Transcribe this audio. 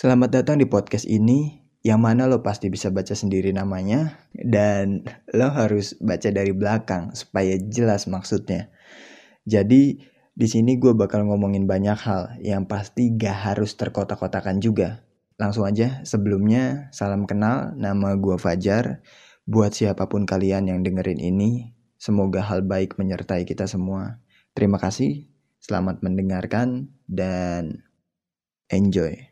Selamat datang di podcast ini yang mana lo pasti bisa baca sendiri namanya dan lo harus baca dari belakang supaya jelas maksudnya. Jadi di sini gue bakal ngomongin banyak hal yang pasti gak harus terkotak-kotakan juga. Langsung aja sebelumnya salam kenal nama gue Fajar. Buat siapa pun kalian yang dengerin ini, semoga hal baik menyertai kita semua. Terima kasih, selamat mendengarkan dan enjoy.